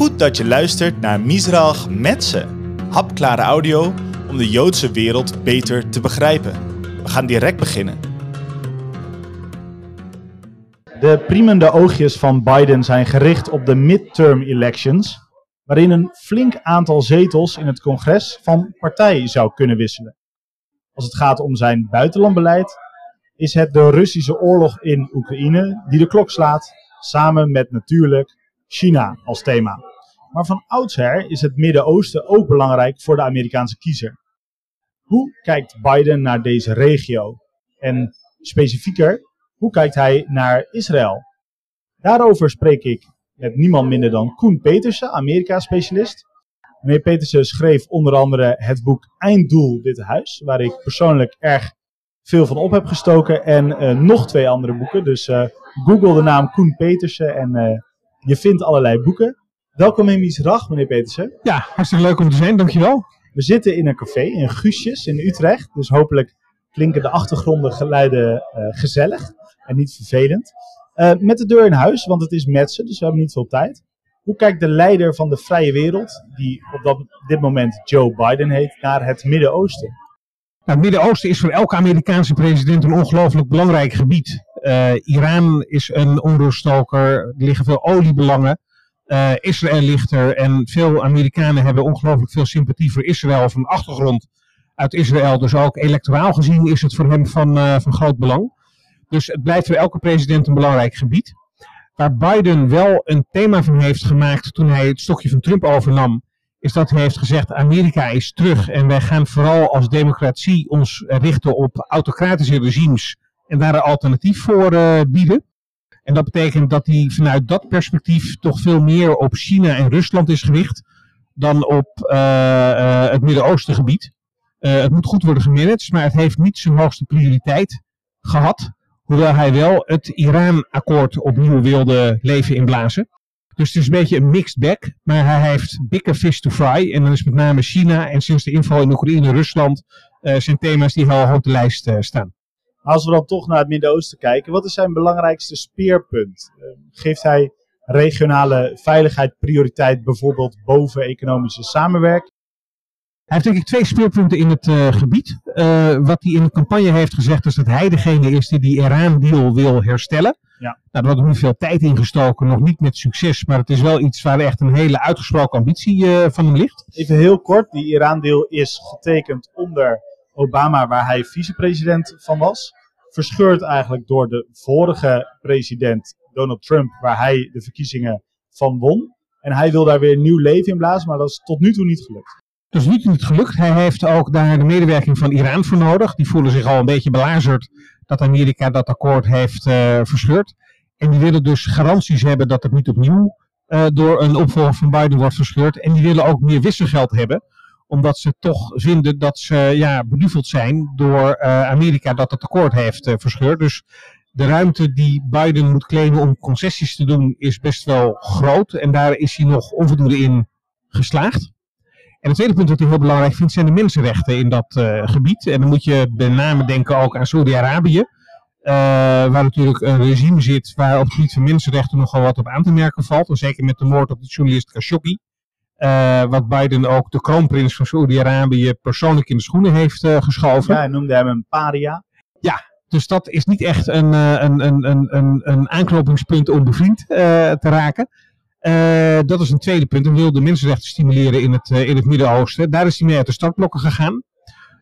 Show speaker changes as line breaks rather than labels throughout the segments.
Goed dat je luistert naar Misrach Metze. Hapklare audio om de Joodse wereld beter te begrijpen. We gaan direct beginnen.
De priemende oogjes van Biden zijn gericht op de midterm elections, waarin een flink aantal zetels in het congres van partij zou kunnen wisselen. Als het gaat om zijn buitenlandbeleid, is het de Russische oorlog in Oekraïne die de klok slaat, samen met natuurlijk China als thema. Maar van oudsher is het Midden-Oosten ook belangrijk voor de Amerikaanse kiezer. Hoe kijkt Biden naar deze regio? En specifieker, hoe kijkt hij naar Israël? Daarover spreek ik met niemand minder dan Koen Petersen, Amerika-specialist. Meneer Petersen schreef onder andere het boek Einddoel Witte Huis, waar ik persoonlijk erg veel van op heb gestoken. En uh, nog twee andere boeken. Dus uh, google de naam Koen Petersen en uh, je vindt allerlei boeken. Welkom in Misrach, meneer Petersen.
Ja, hartstikke leuk om te zijn, dankjewel.
We zitten in een café in Guusjes in Utrecht. Dus hopelijk klinken de achtergrondengeluiden gezellig en niet vervelend. met de deur in huis, want het is met ze, dus we hebben niet veel tijd. Hoe kijkt de leider van de vrije wereld, die op dat, dit moment Joe Biden heet, naar het Midden-Oosten?
Nou, het Midden-Oosten is voor elke Amerikaanse president een ongelooflijk belangrijk gebied. Uh, Iran is een onruststoker, er liggen veel oliebelangen. Uh, Israël ligt er en veel Amerikanen hebben ongelooflijk veel sympathie voor Israël een achtergrond uit Israël. Dus ook electoraal gezien is het voor hem van, uh, van groot belang. Dus het blijft voor elke president een belangrijk gebied. Waar Biden wel een thema van heeft gemaakt toen hij het stokje van Trump overnam, is dat hij heeft gezegd: Amerika is terug en wij gaan vooral als democratie ons richten op autocratische regimes en daar een alternatief voor uh, bieden. En dat betekent dat hij vanuit dat perspectief toch veel meer op China en Rusland is gericht dan op uh, uh, het Midden-Oosten gebied. het moet goed worden gemanaged, maar het heeft niet zijn hoogste prioriteit gehad. Hoewel hij wel het Iran-akkoord opnieuw wilde leven inblazen. Dus het is een beetje een mixed bag. Maar hij heeft bigger fish to fry. En dan is met name China en sinds de inval in Oekraïne Rusland zijn thema's die hoog op de lijst staan.
Als we dan toch naar het Midden-Oosten kijken, wat is zijn belangrijkste speerpunt? Uh, geeft hij regionale veiligheid prioriteit bijvoorbeeld boven economische samenwerking?
Hij heeft denk ik twee speerpunten in het uh, gebied. Uh, wat hij in de campagne heeft gezegd is dat hij degene is die die Iran-deal wil herstellen. Ja. Nou, er wordt nu veel tijd in gestoken, nog niet met succes, maar het is wel iets waar echt een hele uitgesproken ambitie uh, van hem ligt.
Even heel kort, die Iran-deal is getekend onder Obama, waar hij vicepresident van was. Verscheurd eigenlijk door de vorige president Donald Trump, waar hij de verkiezingen van won. En hij wil daar weer nieuw leven in blazen, maar dat is tot nu toe niet gelukt.
Dat is niet, niet gelukt. Hij heeft ook daar de medewerking van Iran voor nodig. Die voelen zich al een beetje belazerd dat Amerika dat akkoord heeft uh, verscheurd. En die willen dus garanties hebben dat het niet opnieuw uh, door een opvolger van Biden wordt verscheurd. En die willen ook meer wisselgeld hebben. Omdat ze toch vinden dat ze ja, beduveld zijn door uh, Amerika dat het akkoord heeft verscheurd. Dus de ruimte die Biden moet claimen om concessies te doen is best wel groot. En daar is hij nog onvoldoende in geslaagd. En het tweede punt dat hij heel belangrijk vindt zijn de mensenrechten in dat uh, gebied. En dan moet je bij name denken ook aan Saudi-Arabië. Waar natuurlijk een regime zit waar op het gebied van mensenrechten nogal wat op aan te merken valt. En zeker met de moord op de journalist Khashoggi. Uh, wat Biden ook de kroonprins van Saudi-Arabië persoonlijk in de schoenen heeft geschoven.
Ja, hij noemde hem een paria.
Ja, dus dat is niet echt een, een, een, een, een, een aanknopingspunt om bevriend te raken. Dat is een tweede punt. Hij wil de mensenrechten stimuleren in het, in het Midden-Oosten. Daar is hij mee uit de startblokken gegaan.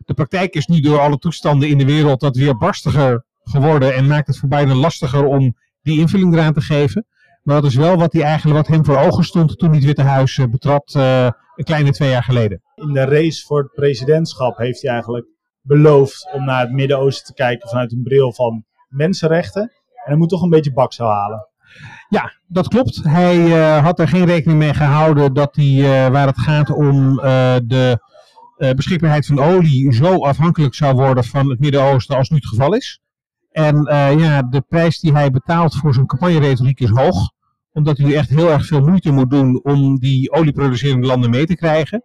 De praktijk is nu door alle toestanden in de wereld dat weer barstiger geworden en maakt het voor Biden lastiger om die invulling eraan te geven. Maar dat is wel wat, hij eigenlijk, wat hem voor ogen stond toen hij het Witte Huis uh, betrad een kleine twee jaar geleden.
In de race voor het presidentschap heeft hij eigenlijk beloofd om naar het Midden-Oosten te kijken vanuit een bril van mensenrechten. En hij moet toch een beetje baksel halen.
Ja, dat klopt. Hij uh, had er geen rekening mee gehouden dat hij, uh, waar het gaat om uh, de beschikbaarheid van olie, zo afhankelijk zou worden van het Midden-Oosten als nu het geval is. En ja, de prijs die hij betaalt voor zijn campagneretoriek is hoog. Omdat nu echt heel erg veel moeite moet doen om die olieproducerende landen mee te krijgen.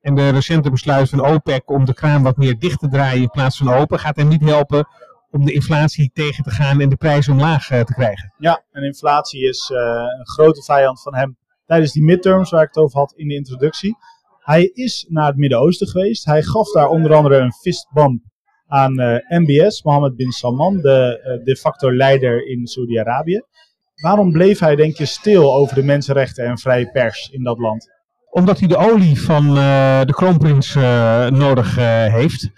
En de recente besluit van OPEC om de kraan wat meer dicht te draaien in plaats van open gaat hem niet helpen om de inflatie tegen te gaan en de prijzen omlaag uh, te krijgen.
Ja, en inflatie is uh, een grote vijand van hem tijdens die midterms waar ik het over had in de introductie. Hij is naar het Midden-Oosten geweest. Hij gaf daar onder andere een fistbump aan uh, MBS, Mohammed bin Salman, de de facto leider in Saudi-Arabië. Waarom bleef hij, denk je, stil over de mensenrechten en vrije pers in dat land?
Omdat hij de olie van uh, de kroonprins nodig heeft.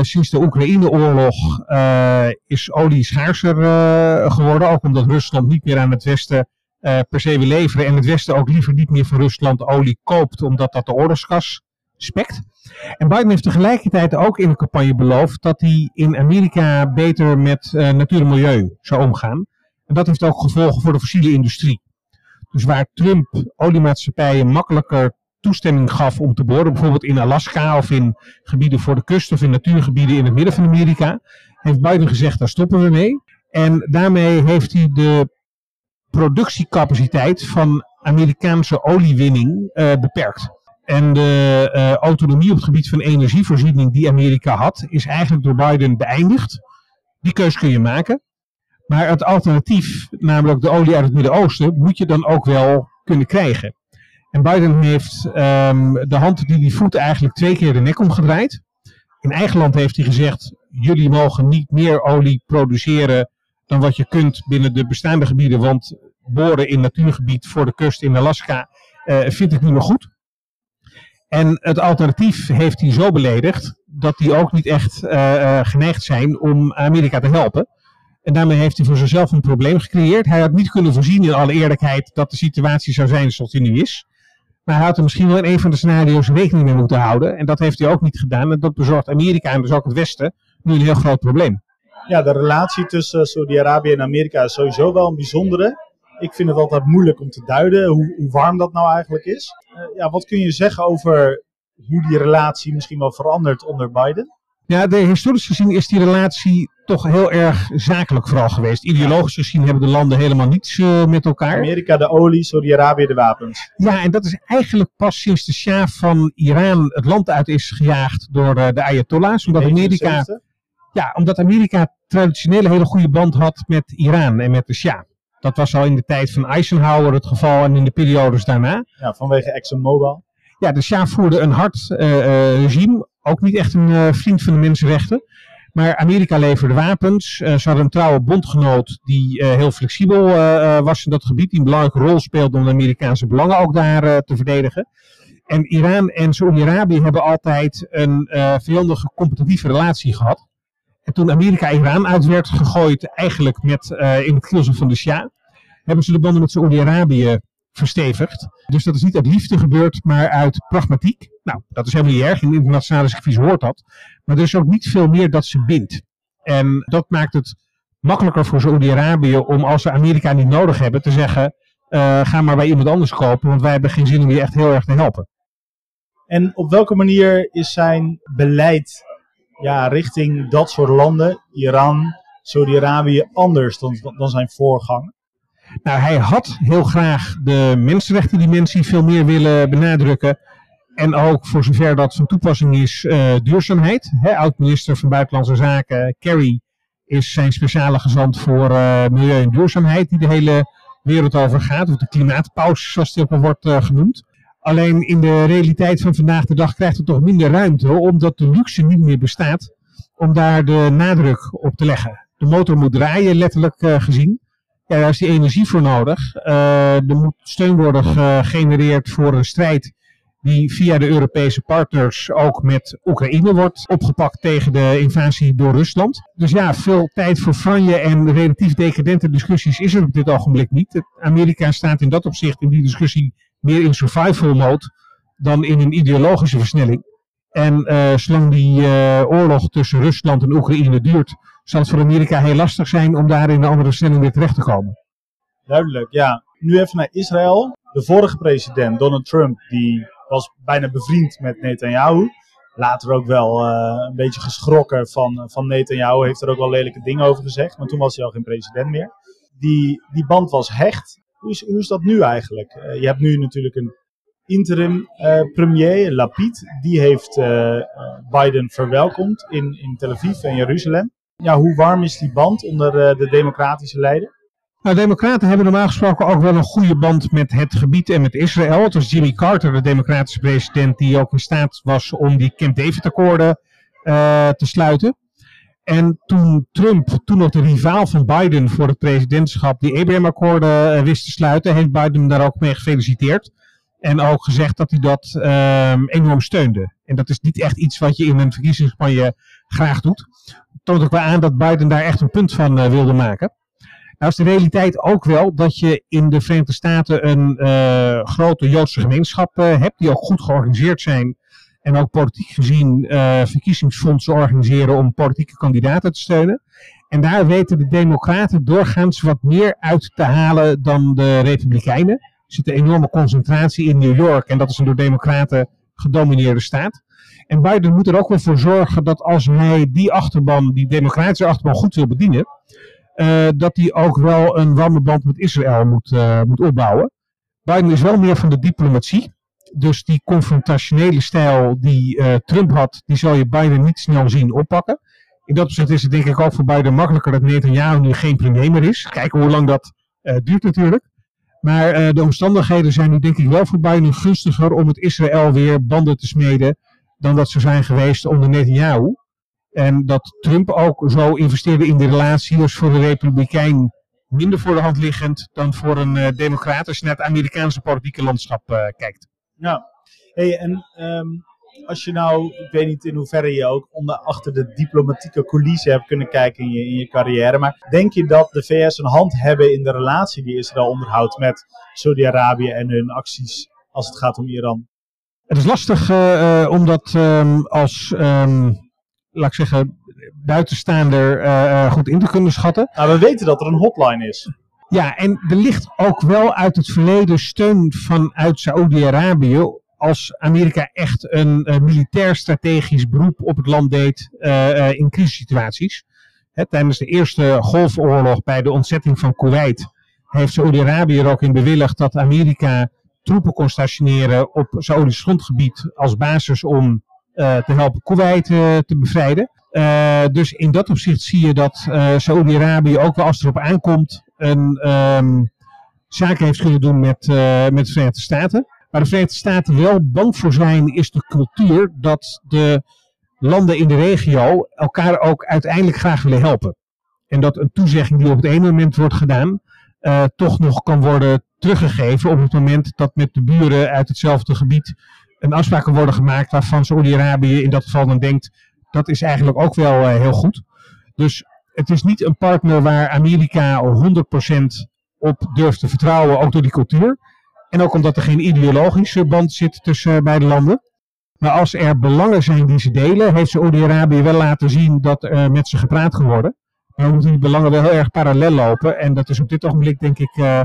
sinds de Oekraïne-oorlog is olie schaarser geworden. Ook omdat Rusland niet meer aan het Westen per se wil leveren. En het Westen ook liever niet meer van Rusland olie koopt, omdat dat de oorlogsgas spekt. En Biden heeft tegelijkertijd ook in de campagne beloofd dat hij in Amerika beter met natuur en milieu zou omgaan. En dat heeft ook gevolgen voor de fossiele industrie. Dus waar Trump oliemaatschappijen makkelijker toestemming gaf om te boren, bijvoorbeeld in Alaska of in gebieden voor de kust of in natuurgebieden in het midden van Amerika, heeft Biden gezegd daar stoppen we mee. En daarmee heeft hij de productiecapaciteit van Amerikaanse oliewinning uh, beperkt. En de uh, autonomie op het gebied van energievoorziening die Amerika had, is eigenlijk door Biden beëindigd. Die keus kun je maken. Maar het alternatief, namelijk de olie uit het Midden-Oosten, moet je dan ook wel kunnen krijgen. En Biden heeft um, de hand die die voet eigenlijk twee keer de nek omgedraaid. In eigen land heeft hij gezegd: jullie mogen niet meer olie produceren dan wat je kunt binnen de bestaande gebieden. Want boren in natuurgebied voor de kust in Alaska uh, vind ik niet meer goed. En het alternatief heeft hij zo beledigd dat die ook niet echt uh, uh, geneigd zijn om Amerika te helpen. En daarmee heeft hij voor zichzelf een probleem gecreëerd. Hij had niet kunnen voorzien in alle eerlijkheid dat de situatie zou zijn zoals die nu is. Maar hij had er misschien wel in een van de scenario's rekening mee moeten houden. En dat heeft hij ook niet gedaan. En dat bezorgt Amerika en dus ook het Westen nu een heel groot probleem.
Ja, de relatie tussen Saudi-Arabië en Amerika is sowieso wel een bijzondere. Ik vind het altijd moeilijk om te duiden hoe, hoe warm dat nou eigenlijk is. Uh, ja, wat kun je zeggen over hoe die relatie misschien wel verandert onder Biden?
Ja, de, historisch gezien is die relatie toch heel erg zakelijk vooral geweest. Ideologisch gezien hebben de landen helemaal niets uh, met elkaar.
Amerika de olie, Saudi-Arabië de wapens.
Ja, en dat is eigenlijk pas sinds de Shah van Iran het land uit is gejaagd door uh, de Ayatollahs. Omdat Amerika, ja, omdat Amerika traditioneel een hele goede band had met Iran en met de Shah. Dat was al in de tijd van Eisenhower het geval en in de periodes daarna.
Ja, vanwege ExxonMobil.
Ja, de Shah voerde een hard uh, uh, regime. Ook niet echt een uh, vriend van de mensenrechten. Maar Amerika leverde wapens. ze hadden een trouwe bondgenoot die heel flexibel was in dat gebied. Die een belangrijke rol speelde om de Amerikaanse belangen ook daar te verdedigen. En Iran en Saudi-Arabië hebben altijd een vijandige competitieve relatie gehad. En toen Amerika Iran uit werd gegooid, eigenlijk met, in het kielzog van de Shah, hebben ze de banden met Saoedi-Arabië verstevigd. Dus dat is niet uit liefde gebeurd, maar uit pragmatiek. Nou, dat is helemaal niet erg. In internationale circuits hoort dat. Maar er is ook niet veel meer dat ze bindt. En dat maakt het makkelijker voor Saoedi-Arabië om als ze Amerika niet nodig hebben te zeggen, uh, ga maar bij iemand anders kopen, want wij hebben geen zin om je echt heel erg te helpen.
En op welke manier is zijn beleid ja, richting dat soort landen, Iran, Saudi-Arabië, anders dan, dan zijn voorganger?
Nou, hij had heel graag de mensenrechtendimensie veel meer willen benadrukken. En ook voor zover dat van toepassing is, uh, duurzaamheid. Oud-minister van Buitenlandse Zaken, Kerry, is zijn speciale gezant voor uh, milieu en duurzaamheid, die de hele wereld over gaat. Of de klimaatpauze, zoals ook al wordt uh, genoemd. Alleen in de realiteit van vandaag de dag krijgt het toch minder ruimte, omdat de luxe niet meer bestaat om daar de nadruk op te leggen. De motor moet draaien, letterlijk gezien. Ja, daar is die energie voor nodig. Uh, er moet steun worden gegenereerd voor een strijd die via de Europese partners ook met Oekraïne wordt opgepakt tegen de invasie door Rusland. Dus ja, veel tijd voor franje en relatief decadente discussies is er op dit ogenblik niet. Amerika staat in dat opzicht in die discussie meer in survival mode dan in een ideologische versnelling. En uh, zolang die uh, oorlog tussen Rusland en Oekraïne duurt, zal het voor Amerika heel lastig zijn om daar in een andere stelling weer terecht te komen.
Duidelijk, ja. Nu even naar Israël. De vorige president, Donald Trump, die was bijna bevriend met Netanyahu. Later ook wel uh, een beetje geschrokken van, van Netanyahu. Heeft er ook wel lelijke dingen over gezegd. Maar toen was hij al geen president meer. Die, die band was hecht. Hoe is, hoe is dat nu eigenlijk? Uh, je hebt nu natuurlijk een interim uh, premier, Lapid. Die heeft Biden verwelkomd in, in Tel Aviv en Jeruzalem. Ja, hoe warm is die band onder de democratische leider?
Nou, democraten hebben normaal gesproken ook wel een goede band met het gebied en met Israël. Het was Jimmy Carter, de democratische president, die ook in staat was om die Camp David-akkoorden uh, te sluiten. En toen Trump, toen nog de rivaal van Biden voor het presidentschap, die Abraham-akkoorden uh, wist te sluiten, heeft Biden daar ook mee gefeliciteerd. En ook gezegd dat hij dat uh, enorm steunde. En dat is niet echt iets wat je in een verkiezingscampagne graag doet. Toont ook wel aan dat Biden daar echt een punt van uh, wilde maken. Nou is de realiteit ook wel dat je in de Verenigde Staten een uh, grote Joodse gemeenschap uh, hebt, die ook goed georganiseerd zijn en ook politiek gezien verkiezingsfondsen organiseren om politieke kandidaten te steunen. En daar weten de Democraten doorgaans wat meer uit te halen dan de Republikeinen. Er zit een enorme concentratie in New York en dat is een door Democraten gedomineerde staat. En Biden moet er ook wel voor zorgen dat als hij die achterban, die democratische achterban, goed wil bedienen, uh, dat hij ook wel een warme band met Israël moet, uh, moet opbouwen. Biden is wel meer van de diplomatie. Dus die confrontationele stijl die uh, Trump had, die zal je Biden niet snel zien oppakken. In dat opzicht is het denk ik ook voor Biden makkelijker dat Netanyahu nu geen premier meer is. Kijken hoe lang dat duurt natuurlijk. Maar de omstandigheden zijn nu denk ik wel voor Biden gunstiger om met Israël weer banden te smeden dan dat ze zijn geweest onder Netanyahu. En dat Trump ook zo investeerde in de relatie is voor de Republikein minder voor de hand liggend dan voor een uh, democrat als je naar het Amerikaanse politieke landschap uh, kijkt.
Ja, hey, en um, als je nou, ik weet niet in hoeverre je ook onder, achter de diplomatieke coulissen hebt kunnen kijken in je, in je carrière, maar denk je dat de VS een hand hebben in de relatie die Israël onderhoudt met Saudi-Arabië en hun acties als het gaat om Iran?
Het is lastig uh, omdat um, als um, laat ik zeggen, buitenstaander uh, goed in te kunnen schatten.
Nou, we weten dat er een hotline is.
Ja, en er ligt ook wel uit het verleden steun vanuit Saoedi-Arabië als Amerika echt een uh, militair strategisch beroep op het land deed in crisissituaties. Hè, tijdens de eerste golfoorlog bij de ontzetting van Kuwait heeft Saoedi-Arabië er ook in bewilligd dat Amerika troepen kon stationeren op Saoedisch grondgebied als basis om uh, te helpen Kuwait uh, te bevrijden. Uh, dus in dat opzicht zie je dat Saoedi-Arabië ook wel als het erop aankomt een um, zaken heeft kunnen doen met, met de Verenigde Staten. Waar de Verenigde Staten wel bang voor zijn is de cultuur dat de landen in de regio elkaar ook uiteindelijk graag willen helpen. En dat een toezegging die op het ene moment wordt gedaan, toch nog kan worden teruggegeven op het moment dat met de buren uit hetzelfde gebied een afspraken worden gemaakt waarvan Saudi-Arabië in dat geval dan denkt, dat is eigenlijk ook wel uh, heel goed. Dus het is niet een partner waar Amerika 100% op durft te vertrouwen, ook door die cultuur. En ook omdat er geen ideologische band zit tussen uh, beide landen. Maar als er belangen zijn die ze delen, heeft Saudi-Arabië wel laten zien dat er met ze gepraat kan worden. Maar dan moeten die belangen wel heel erg parallel lopen. En dat is op dit ogenblik denk ik uh,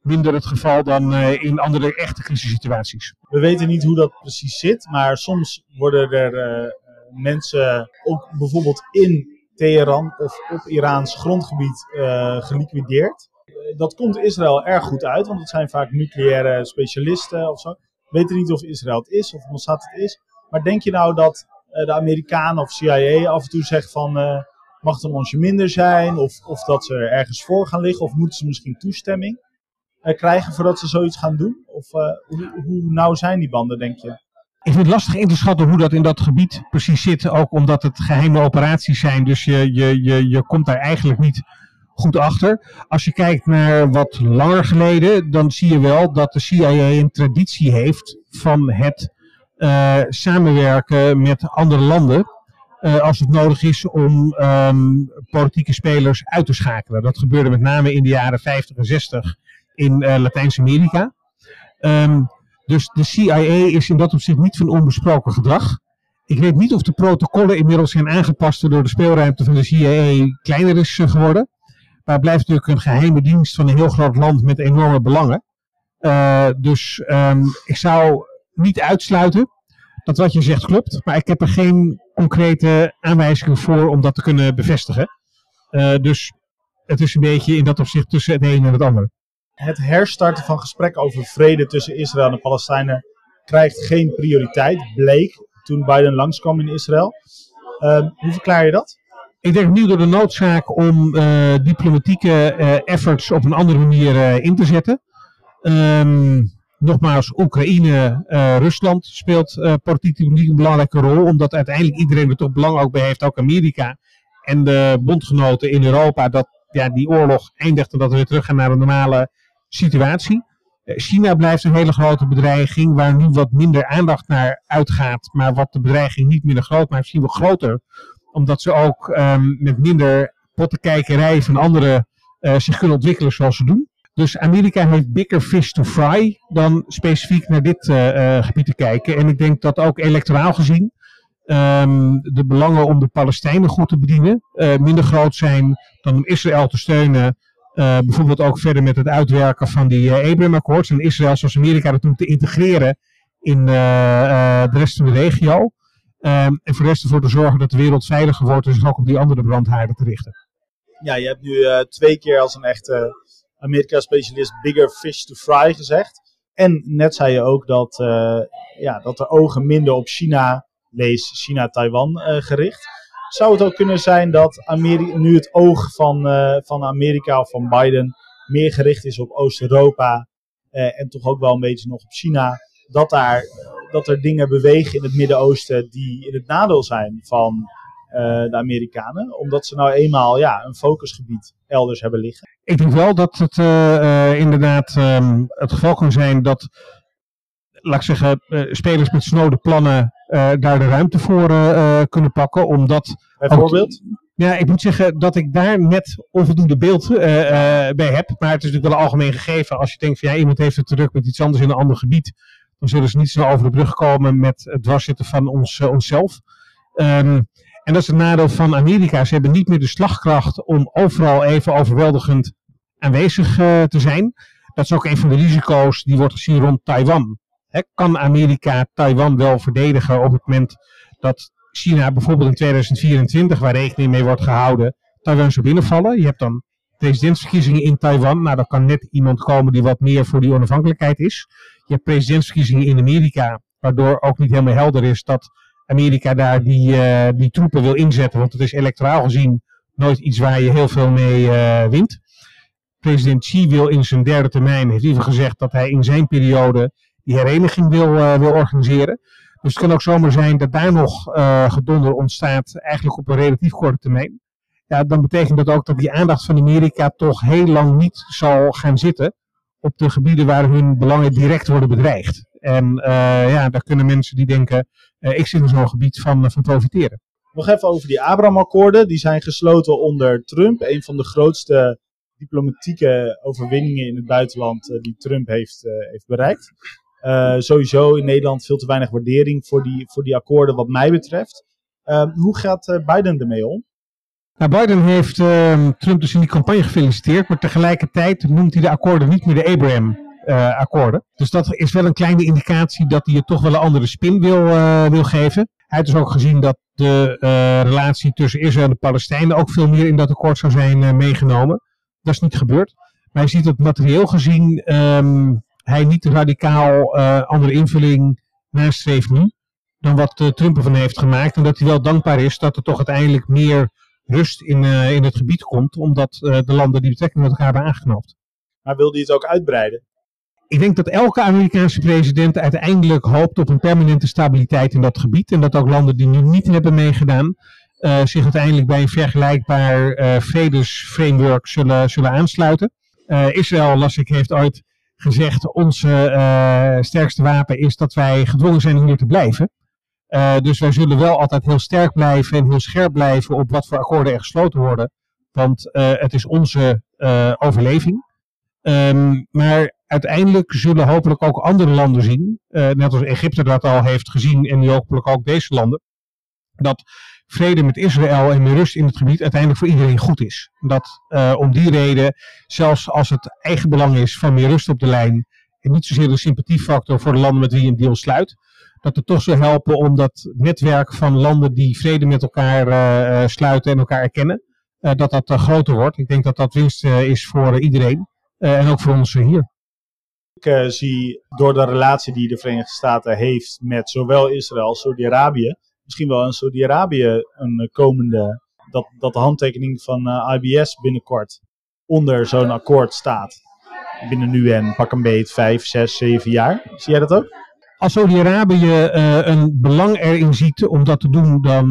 minder het geval dan uh, in andere echte crisissituaties.
We weten niet hoe dat precies zit, maar soms worden er uh, mensen ook bijvoorbeeld in Teheran of op Iraans grondgebied geliquideerd. Dat komt Israël erg goed uit, want het zijn vaak nucleaire specialisten of zo. We weten niet of Israël het is of Mossad het is. Maar denk je nou dat de Amerikanen of CIA af en toe zegt van mag het een onsje minder zijn? Of, of dat ze er ergens voor gaan liggen? Of moeten ze misschien toestemming? krijgen voordat ze zoiets gaan doen? Of uh, hoe, hoe nauw zijn die banden, denk je?
Ik vind het lastig in te schatten hoe dat in dat gebied precies zit. Ook omdat het geheime operaties zijn. Dus je, je, je, je komt daar eigenlijk niet goed achter. Als je kijkt naar wat langer geleden, dan zie je wel dat de CIA een traditie heeft van het uh, samenwerken met andere landen. Uh, als het nodig is om um, politieke spelers uit te schakelen. Dat gebeurde met name in de jaren 50 en 60 in uh, Latijns-Amerika. Um, dus de CIA is in dat opzicht niet van onbesproken gedrag. Ik weet niet of de protocollen inmiddels zijn aangepast door de speelruimte van de CIA kleiner is geworden. Maar het blijft natuurlijk een geheime dienst van een heel groot land met enorme belangen. Dus um, ik zou niet uitsluiten dat wat je zegt klopt. Maar ik heb er geen concrete aanwijzingen voor om dat te kunnen bevestigen. Uh, dus het is een beetje in dat opzicht tussen het een en het andere
het herstarten van gesprekken over vrede tussen Israël en de Palestijnen krijgt geen prioriteit, bleek toen Biden langskwam in Israël. Uh, hoe verklaar je dat?
Ik denk nu door de noodzaak om uh, diplomatieke uh, efforts op een andere manier in te zetten. Um, nogmaals, Oekraïne, Rusland speelt politiek een belangrijke rol, omdat uiteindelijk iedereen er toch belang ook bij heeft, ook Amerika en de bondgenoten in Europa, dat ja, die oorlog eindigt en dat we weer terug gaan naar een normale situatie. China blijft een hele grote bedreiging, waar nu wat minder aandacht naar uitgaat, maar wat de bedreiging niet minder groot, maar misschien wel groter omdat ze ook um, met minder pottenkijkerij van anderen uh, zich kunnen ontwikkelen zoals ze doen. Dus Amerika heeft bigger fish to fry dan specifiek naar dit uh, uh, gebied te kijken. En ik denk dat ook electoraal gezien um, de belangen om de Palestijnen goed te bedienen minder groot zijn dan om Israël te steunen. bijvoorbeeld ook verder met het uitwerken van die Abraham Accords en Israël zoals Amerika dat doen te integreren in de rest van de regio. Um, en voor de rest ervoor te zorgen dat de wereld veiliger wordt en zich ook op die andere brandhaarden te richten.
Ja, je hebt nu uh, twee keer als een echte Amerika-specialist bigger fish to fry gezegd. En net zei je ook dat, uh, ja, dat de ogen minder op China, lees China-Taiwan, uh, gericht. Zou het ook kunnen zijn dat Amerika, nu het oog van, van Amerika of van Biden meer gericht is op Oost-Europa en toch ook wel een beetje nog op China, dat daar dat er dingen bewegen in het Midden-Oosten die in het nadeel zijn van de Amerikanen. Omdat ze nou eenmaal ja, een focusgebied elders hebben liggen.
Ik denk wel dat het uh, uh, inderdaad um, het geval kan zijn dat, laat ik zeggen, spelers met snode plannen daar de ruimte voor kunnen pakken. Omdat
Bijvoorbeeld?
Ook, ja, ik moet zeggen dat ik daar net onvoldoende beeld bij heb. Maar het is natuurlijk wel een algemeen gegeven. Als je denkt van ja, iemand heeft het druk met iets anders in een ander gebied dan zullen ze niet snel over de brug komen met het dwarszitten van ons, onszelf. Um, en dat is het nadeel van Amerika. Ze hebben niet meer de slagkracht om overal even overweldigend aanwezig uh, te zijn. Dat is ook een van de risico's die wordt gezien rond Taiwan. Kan Amerika Taiwan wel verdedigen op het moment dat China bijvoorbeeld in 2024, waar rekening mee wordt gehouden, Taiwan zou binnenvallen? Je hebt dan presidentsverkiezingen in Taiwan. Nou, dan kan net iemand komen die wat meer voor die onafhankelijkheid is. Je hebt presidentsverkiezingen in Amerika, waardoor ook niet helemaal helder is dat Amerika daar die, uh, die troepen wil inzetten. Want het is electoraal gezien nooit iets waar je heel veel mee uh, wint. President Xi wil in zijn derde termijn, heeft liever gezegd dat hij in zijn periode die hereniging wil, uh, wil organiseren. Dus het kan ook zomaar zijn dat daar nog gedonder ontstaat, eigenlijk op een relatief korte termijn. Ja, dan betekent dat ook dat die aandacht van Amerika toch heel lang niet zal gaan zitten op de gebieden waar hun belangen direct worden bedreigd. En uh, ja, daar kunnen mensen die denken, uh, ik zit in zo'n gebied van, van profiteren.
Nog even over die Abraham-akkoorden. Die zijn gesloten onder Trump. Een van de grootste diplomatieke overwinningen in het buitenland die Trump heeft, heeft bereikt. sowieso in Nederland veel te weinig waardering voor die, voor die akkoorden wat mij betreft. hoe gaat Biden ermee om?
Nou, Biden heeft uh, Trump dus in die campagne gefeliciteerd, maar tegelijkertijd noemt hij de akkoorden niet meer de Abraham-akkoorden. Uh, dus dat is wel een kleine indicatie dat hij er toch wel een andere spin wil, uh, wil geven. Hij heeft dus ook gezien dat de uh, relatie tussen Israël en de Palestijnen ook veel meer in dat akkoord zou zijn meegenomen. Dat is niet gebeurd. Maar je ziet dat materieel gezien um, hij niet radicaal andere invulling nastreeft nu dan wat Trump ervan heeft gemaakt. En dat hij wel dankbaar is dat er toch uiteindelijk meer rust in, in het gebied komt, omdat de landen die betrekking met elkaar hebben aangeknoopt.
Maar wil hij het ook uitbreiden?
Ik denk dat elke Amerikaanse president uiteindelijk hoopt op een permanente stabiliteit in dat gebied. En dat ook landen die nu niet hebben meegedaan, uh, zich uiteindelijk bij een vergelijkbaar vredesframework zullen, zullen aansluiten. Israël, las ik, heeft ooit gezegd: onze sterkste wapen is dat wij gedwongen zijn hier te blijven. Dus wij zullen wel altijd heel sterk blijven en heel scherp blijven op wat voor akkoorden er gesloten worden. Want het is onze overleving. Um, maar uiteindelijk zullen hopelijk ook andere landen zien, net als Egypte dat al heeft gezien en nu hopelijk ook deze landen, dat vrede met Israël en meer rust in het gebied uiteindelijk voor iedereen goed is. Dat om die reden, zelfs als het eigen belang is van meer rust op de lijn en niet zozeer de sympathiefactor voor de landen met wie je een deal sluit, dat het toch zou helpen om dat netwerk van landen die vrede met elkaar uh, sluiten en elkaar erkennen, dat dat groter wordt. Ik denk dat dat winst is voor iedereen en ook voor ons hier.
Ik zie door de relatie die de Verenigde Staten heeft met zowel Israël als Saudi-Arabië, misschien wel in Saudi-Arabië een komende dat, dat de handtekening van uh, IBS binnenkort onder zo'n akkoord staat. Binnen nu en pak een beet 5, 6, 7 jaar. Zie jij dat ook?
Als Saudi-Arabië uh, een belang erin ziet om dat te doen, dan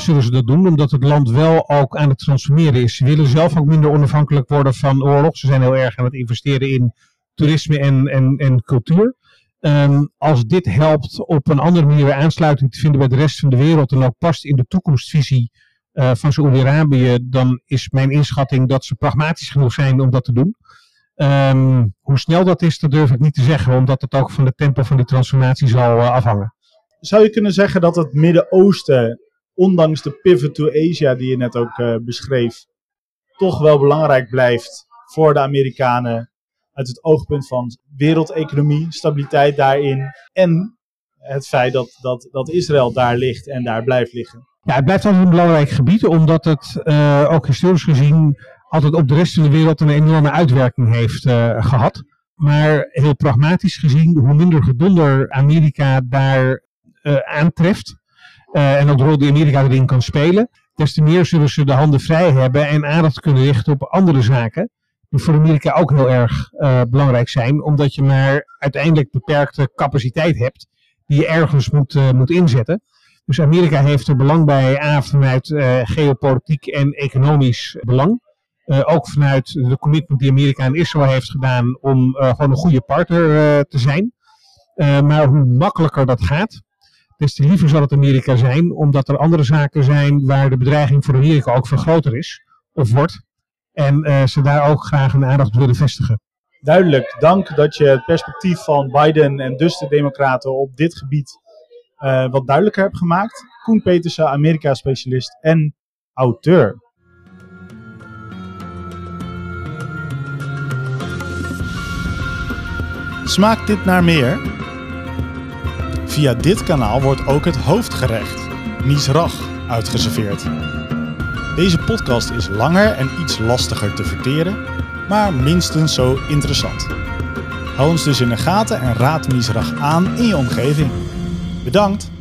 zullen ze dat doen. Omdat het land wel ook aan het transformeren is. Ze willen zelf ook minder onafhankelijk worden van oorlog. Ze zijn heel erg aan het investeren in toerisme en, en, en cultuur. Um, als dit helpt op een andere manier aansluiting te vinden bij de rest van de wereld en ook past in de toekomstvisie uh, van Saoedi-Arabië, dan is mijn inschatting dat ze pragmatisch genoeg zijn om dat te doen. Um, hoe snel dat is, dat durf ik niet te zeggen, omdat het ook van de tempo van die transformatie zal uh, afhangen.
Zou je kunnen zeggen dat het Midden-Oosten, ondanks de pivot to Asia die je net ook uh, beschreef, toch wel belangrijk blijft voor de Amerikanen uit het oogpunt van wereldeconomie, stabiliteit daarin en het feit dat, dat, dat Israël daar ligt en daar blijft liggen?
Ja, het blijft altijd een belangrijk gebied, omdat het uh, ook historisch gezien altijd op de rest van de wereld een enorme uitwerking heeft uh, gehad. Maar heel pragmatisch gezien, hoe minder gedonder Amerika daar uh, aantreft, en ook de rol die Amerika erin kan spelen, des te meer zullen ze de handen vrij hebben en aandacht kunnen richten op andere zaken. Voor Amerika ook heel erg belangrijk zijn, omdat je maar uiteindelijk beperkte capaciteit hebt die je ergens moet, moet inzetten. Dus Amerika heeft er belang bij, A, vanuit uh, geopolitiek en economisch belang. Ook vanuit de commitment die Amerika aan Israël heeft gedaan om gewoon een goede partner te zijn. maar hoe makkelijker dat gaat, des te liever zal het Amerika zijn, omdat er andere zaken zijn waar de bedreiging voor Amerika ook veel groter is, of wordt. En ze daar ook graag een aandacht willen vestigen.
Duidelijk, dank dat je het perspectief van Biden en dus de Democraten op dit gebied uh, wat duidelijker heb gemaakt. Koen Petersen, Amerika-specialist en auteur.
Smaakt dit naar meer? Via dit kanaal wordt ook het hoofdgerecht, Misrach, uitgeserveerd. Deze podcast is langer en iets lastiger te verteren, maar minstens zo interessant. Hou ons dus in de gaten en raad Misrach aan in je omgeving. Bedankt!